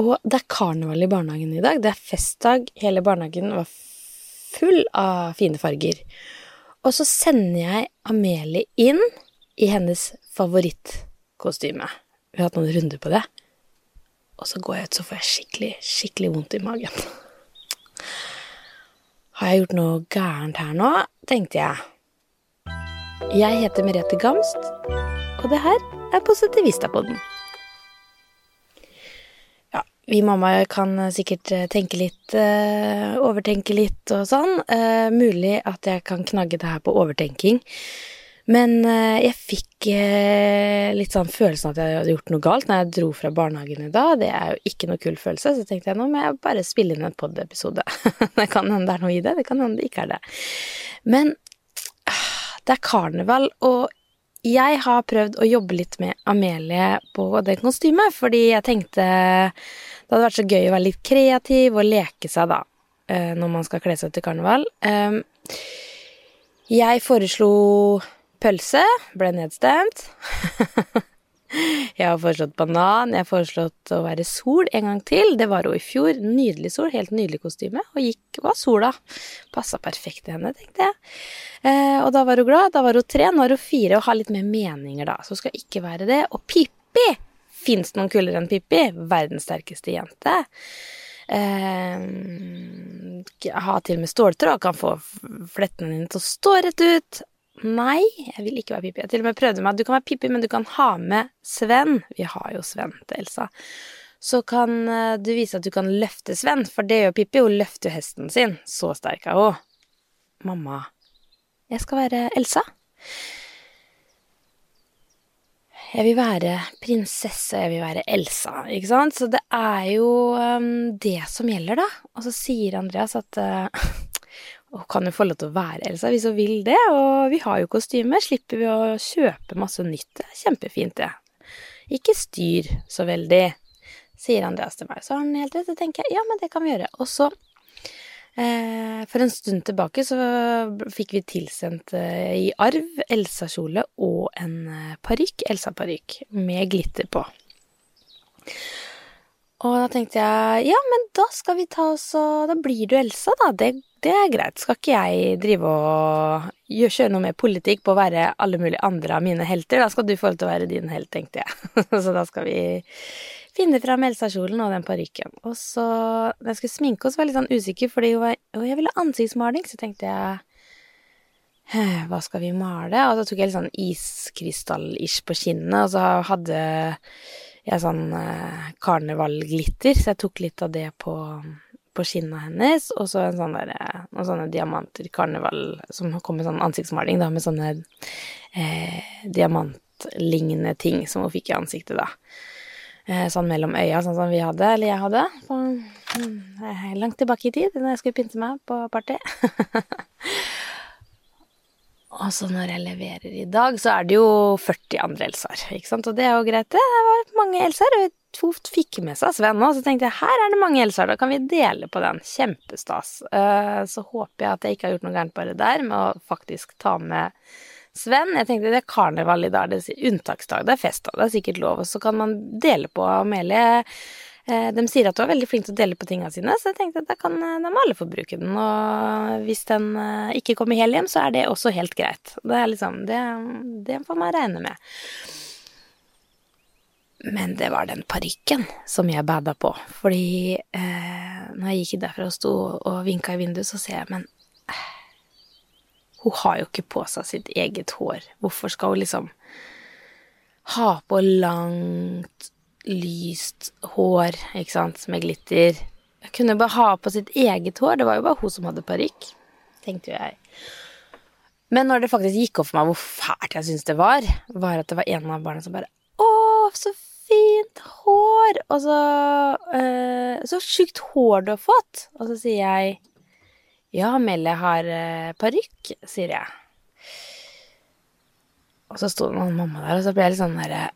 Og det er karneval i barnehagen i dag. Det er festdag. Hele barnehagen var full av fine farger. Og så sender jeg Amelie inn i hennes favorittkostyme. Vi har hatt noen runder på det. Og så går jeg ut, så får jeg skikkelig, skikkelig vondt i magen. Har jeg gjort noe gærent her nå, tenkte jeg. Jeg heter Merete Gamst, og det her er Positivistapodden. Vi mammaer kan sikkert tenke litt, eh, overtenke litt og sånn. Eh, mulig at jeg kan knagge det her på overtenking. Men eh, jeg fikk eh, litt sånn følelsen at jeg hadde gjort noe galt når jeg dro fra barnehagen i dag. Det er jo ikke noe kul følelse, så tenkte jeg nå må jeg bare spille inn en pod-episode. det kan hende det er noe i det, det kan hende det ikke er det. Men ah, det er karneval, og jeg har prøvd å jobbe litt med Amelie på det kostymet, fordi jeg tenkte det hadde vært så gøy å være litt kreativ og leke seg, da, eh, når man skal kle seg til karneval. Um, jeg foreslo pølse, ble nedstemt. jeg har foreslått banan, jeg har foreslått å være sol en gang til. Det var hun i fjor. Nydelig sol, helt nydelig kostyme. Og gikk, var sola. Passa perfekt til henne, tenkte jeg. Eh, og da var hun glad. Da var hun tre, nå er hun fire og har litt mer meninger, da. Så hun skal ikke være det. Og Pippi! Fins det noen kulere enn Pippi? Verdens sterkeste jente. Eh, ha til og med ståltråd, kan få flettene dine til å stå rett ut. Nei, jeg vil ikke være Pippi. Jeg til og med prøvde meg. Du kan være Pippi, men du kan ha med Sven. Vi har jo Sven til Elsa. Så kan eh, du vise at du kan løfte Sven, for det gjør Pippi. Hun løfter hesten sin. Så sterk er hun. Mamma, jeg skal være Elsa. Jeg vil være prinsesse, jeg vil være Elsa, ikke sant? Så det er jo um, det som gjelder, da. Og så sier Andreas at uh, hun kan jo få lov til å være Elsa hvis hun vil det, og vi har jo kostyme, slipper vi å kjøpe masse nytt. Det er kjempefint, det. Ikke styr så veldig, sier Andreas til meg. Så har han helt rett, så tenker jeg ja, men det kan vi gjøre. Og så Eh, for en stund tilbake så fikk vi tilsendt eh, i arv Elsa-kjole og en eh, parykk, Elsa-parykk, med glitter på. Og da tenkte jeg ja, men da skal vi ta oss og Da blir du Elsa, da. Det, det er greit. Skal ikke jeg drive og kjøre noe med politikk på å være alle mulige andre av mine helter? Da skal du få lov til å være din helt, tenkte jeg. så da skal vi finne fram Elsa-kjolen og den parykken. Og så, da jeg skulle sminke oss, var jeg litt sånn usikker, fordi hun var, og jeg ville ansiktsmaling, så tenkte jeg hva skal vi male? Og så tok jeg litt sånn iskrystall-ish på kinnene, og så hadde jeg sånn eh, karnevalglitter, så jeg tok litt av det på, på skinna hennes, og så en sånn der, noen sånne diamanter, karneval, som kom med sånn ansiktsmaling, da, med sånne eh, diamantlignende ting som hun fikk i ansiktet, da. Eh, sånn mellom øya, sånn som vi hadde, eller jeg hadde, på, mm, langt tilbake i tid, da jeg skulle pynte meg på party. Og så når jeg leverer i dag, så er det jo 40 andre Elsaer, ikke sant, og det er jo greit, det. Var mange Elsaer, og to fikk med seg Sven òg, så tenkte jeg her er det mange Elsaer, da kan vi dele på den. Kjempestas. Eh, så håper jeg at jeg ikke har gjort noe gærent bare der, med å faktisk ta med Sven. Jeg tenkte det er karneval i dag, det er unntaksdag, det er festdag, det er sikkert lov, og så kan man dele på Amelie. Eh, de sier at du er veldig flink til å dele på tingene sine, så jeg tenkte at da kan eh, de alle få bruke den. Og hvis den eh, ikke kommer hel hjem, så er det også helt greit. Det er liksom Det, det får man regne med. Men det var den parykken som jeg bada på. Fordi eh, når jeg gikk derfra og sto og vinka i vinduet, så ser jeg Men hun har jo ikke på seg sitt eget hår. Hvorfor skal hun liksom ha på langt lyst hår, ikke sant, med glitter. Jeg kunne bare ha på sitt eget hår, det var jo bare hun som hadde parykk, tenkte jeg. Men når det faktisk gikk opp for meg hvor fælt jeg syntes det var, var at det var en av barna som bare Å, så fint hår! Og så øh, Så sjukt hår du har fått! Og så sier jeg Ja, Melle har eh, parykk, sier jeg. Og så sto det noen mamma der, og så ble jeg litt sånn derre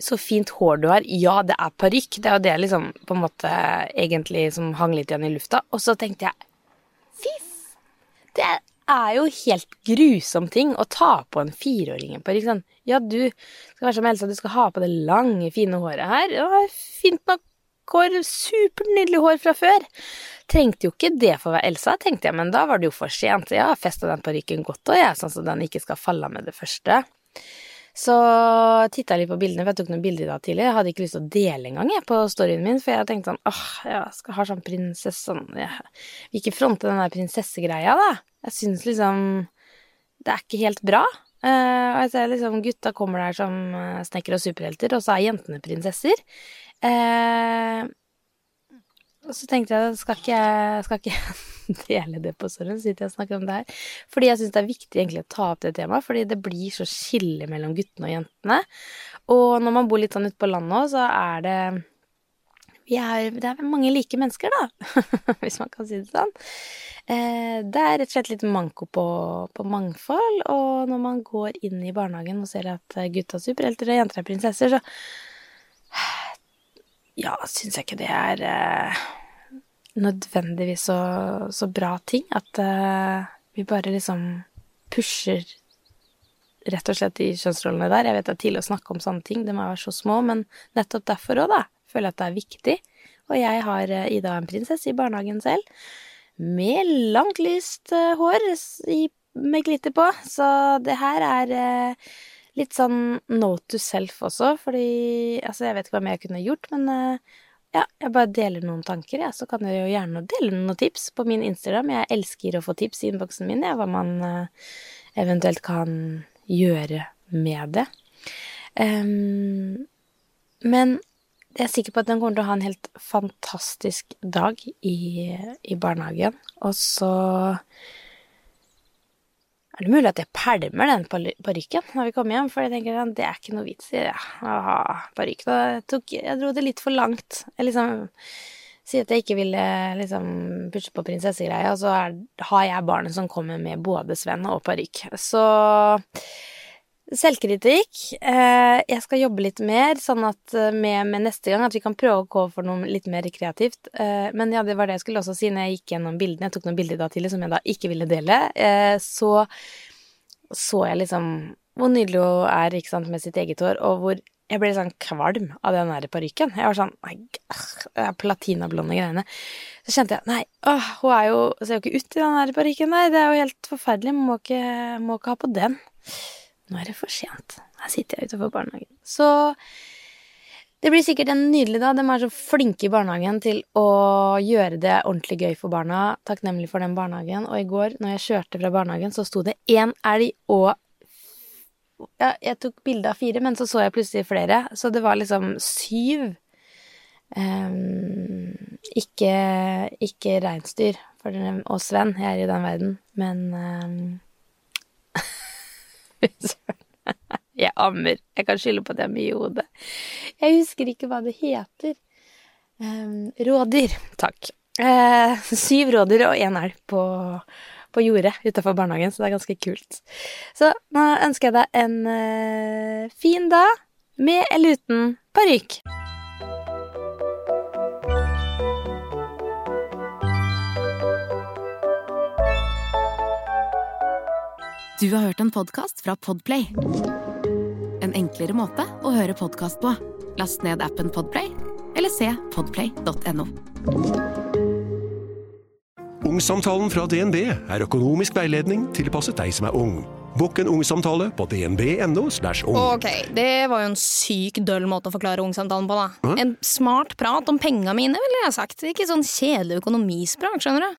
Så fint hår du har. Ja, det er parykk. Det er jo det liksom på en måte egentlig som hang litt igjen i lufta. Og så tenkte jeg Fy Det er jo helt grusom ting å ta på en fireåring en parykk. Sånn, ja, du skal være som Elsa, du skal ha på det lange, fine håret her. Ja, fint nok hår. Supernydelig hår fra før. Trengte jo ikke det for å være Elsa, tenkte jeg, men da var det jo for sent. Jeg har festa den parykken godt, og jeg, sånn at den ikke skal falle av med det første. Så titta jeg litt på bildene, for jeg tok noen bilder i dag tidlig. Jeg hadde ikke lyst til å dele engang på storyen min, for jeg tenkte sånn åh, jeg skal ha sånn prinsesse sånn Jeg vil ikke fronte den der prinsessegreia, da. Jeg syns liksom Det er ikke helt bra. Uh, og jeg ser liksom gutta kommer der som uh, snekkere og superhelter, og så er jentene prinsesser. Uh, og så tenkte jeg skal ikke skal ikke dele det på Sorgen, sitter jeg og snakker om det her. Fordi jeg syns det er viktig egentlig å ta opp det temaet, fordi det blir så skille mellom guttene og jentene. Og når man bor litt sånn ute på landet òg, så er det er, det er mange like mennesker, da, hvis man kan si det sånn. Eh, det er rett og slett litt manko på, på, mangfold, og når man går inn i barnehagen og ser at gutta er superhelter og jenter er prinsesser, så ja, syns jeg ikke det er eh, nødvendigvis så, så, bra ting. At uh, vi bare liksom pusher rett og slett de kjønnsrollene der. Jeg vet det er tidlig å snakke om sånne ting, det må være så små, men nettopp derfor òg, da, føler jeg at det er viktig. Og jeg har eh, Ida en prinsesse i barnehagen selv, med langt, lyst uh, hår med glitter på, så det her er litt sånn note to self også, fordi Altså, jeg vet ikke hva mer jeg kunne gjort, men ja, jeg bare deler noen tanker, ja. Så kan dere jo gjerne dele noen tips på min Instagram. Jeg elsker å få tips i innboksen min, ja, hva man uh, eventuelt kan gjøre med det. Um, men jeg er sikker på at den kommer til å ha en helt fantastisk dag i, i barnehagen. Og så er det mulig at jeg pælmer den parykken når vi kommer hjem, for jeg tenker det er ikke noe vits i det. Parykk Jeg dro det litt for langt. Jeg liksom sier at jeg ikke ville liksom pushe på prinsessegreia, og så er, har jeg barnet som kommer med både Sven og parykk. Så Selvkritikk. Eh, jeg skal jobbe litt mer, sånn at eh, med, med, neste gang at vi kan prøve å gå for noe litt mer kreativt. Eh, men ja, det var det jeg skulle også si når jeg gikk gjennom bildene. Jeg tok noen bilder da tidlig som jeg da ikke ville dele. Så så jeg liksom hvor nydelig hun er ikke sant, med sitt eget hår, og hvor jeg ble sånn kvalm av den der parykken. Jeg var sånn nei, platinablonde greiene. Så kjente jeg nei, åh, hun jo, ser jo ikke ut i den der parykken der. Det er jo helt forferdelig. Må ikke, må ikke ha på den. Nå er det for sent. Her sitter jeg utenfor barnehagen. Så det blir sikkert en nydelig dag. De er så flinke i barnehagen til å gjøre det ordentlig gøy for barna. Takknemlig for den barnehagen. Og i går, når jeg kjørte fra barnehagen, så sto det én elg og Ja, jeg tok bilde av fire, men så så jeg plutselig flere. Så det var liksom syv. Um, ikke, ikke reinsdyr og Sven, jeg er i den verden, men um, Jeg ammer. Jeg kan skylde på at jeg har mye i hodet. Jeg husker ikke hva det heter. Um, rådyr. Takk. Uh, syv rådyr og én elg på, på jordet utafor barnehagen, så det er ganske kult. Så nå ønsker jeg deg en uh, fin dag, med eller uten parykk. Du har hørt en podkast fra Podplay. En enklere måte å høre podkast på. Last ned appen Podplay eller se podplay.no. Ungsamtalen fra DNB er økonomisk veiledning tilpasset deg som er ung. Bokk en ungsamtale på dnb.no. ung. Ok, det var jo en syk døll måte å forklare ungsamtalen på, da. Hæ? En smart prat om penga mine, ville jeg sagt. Ikke sånn kjedelig økonomisprat, skjønner du.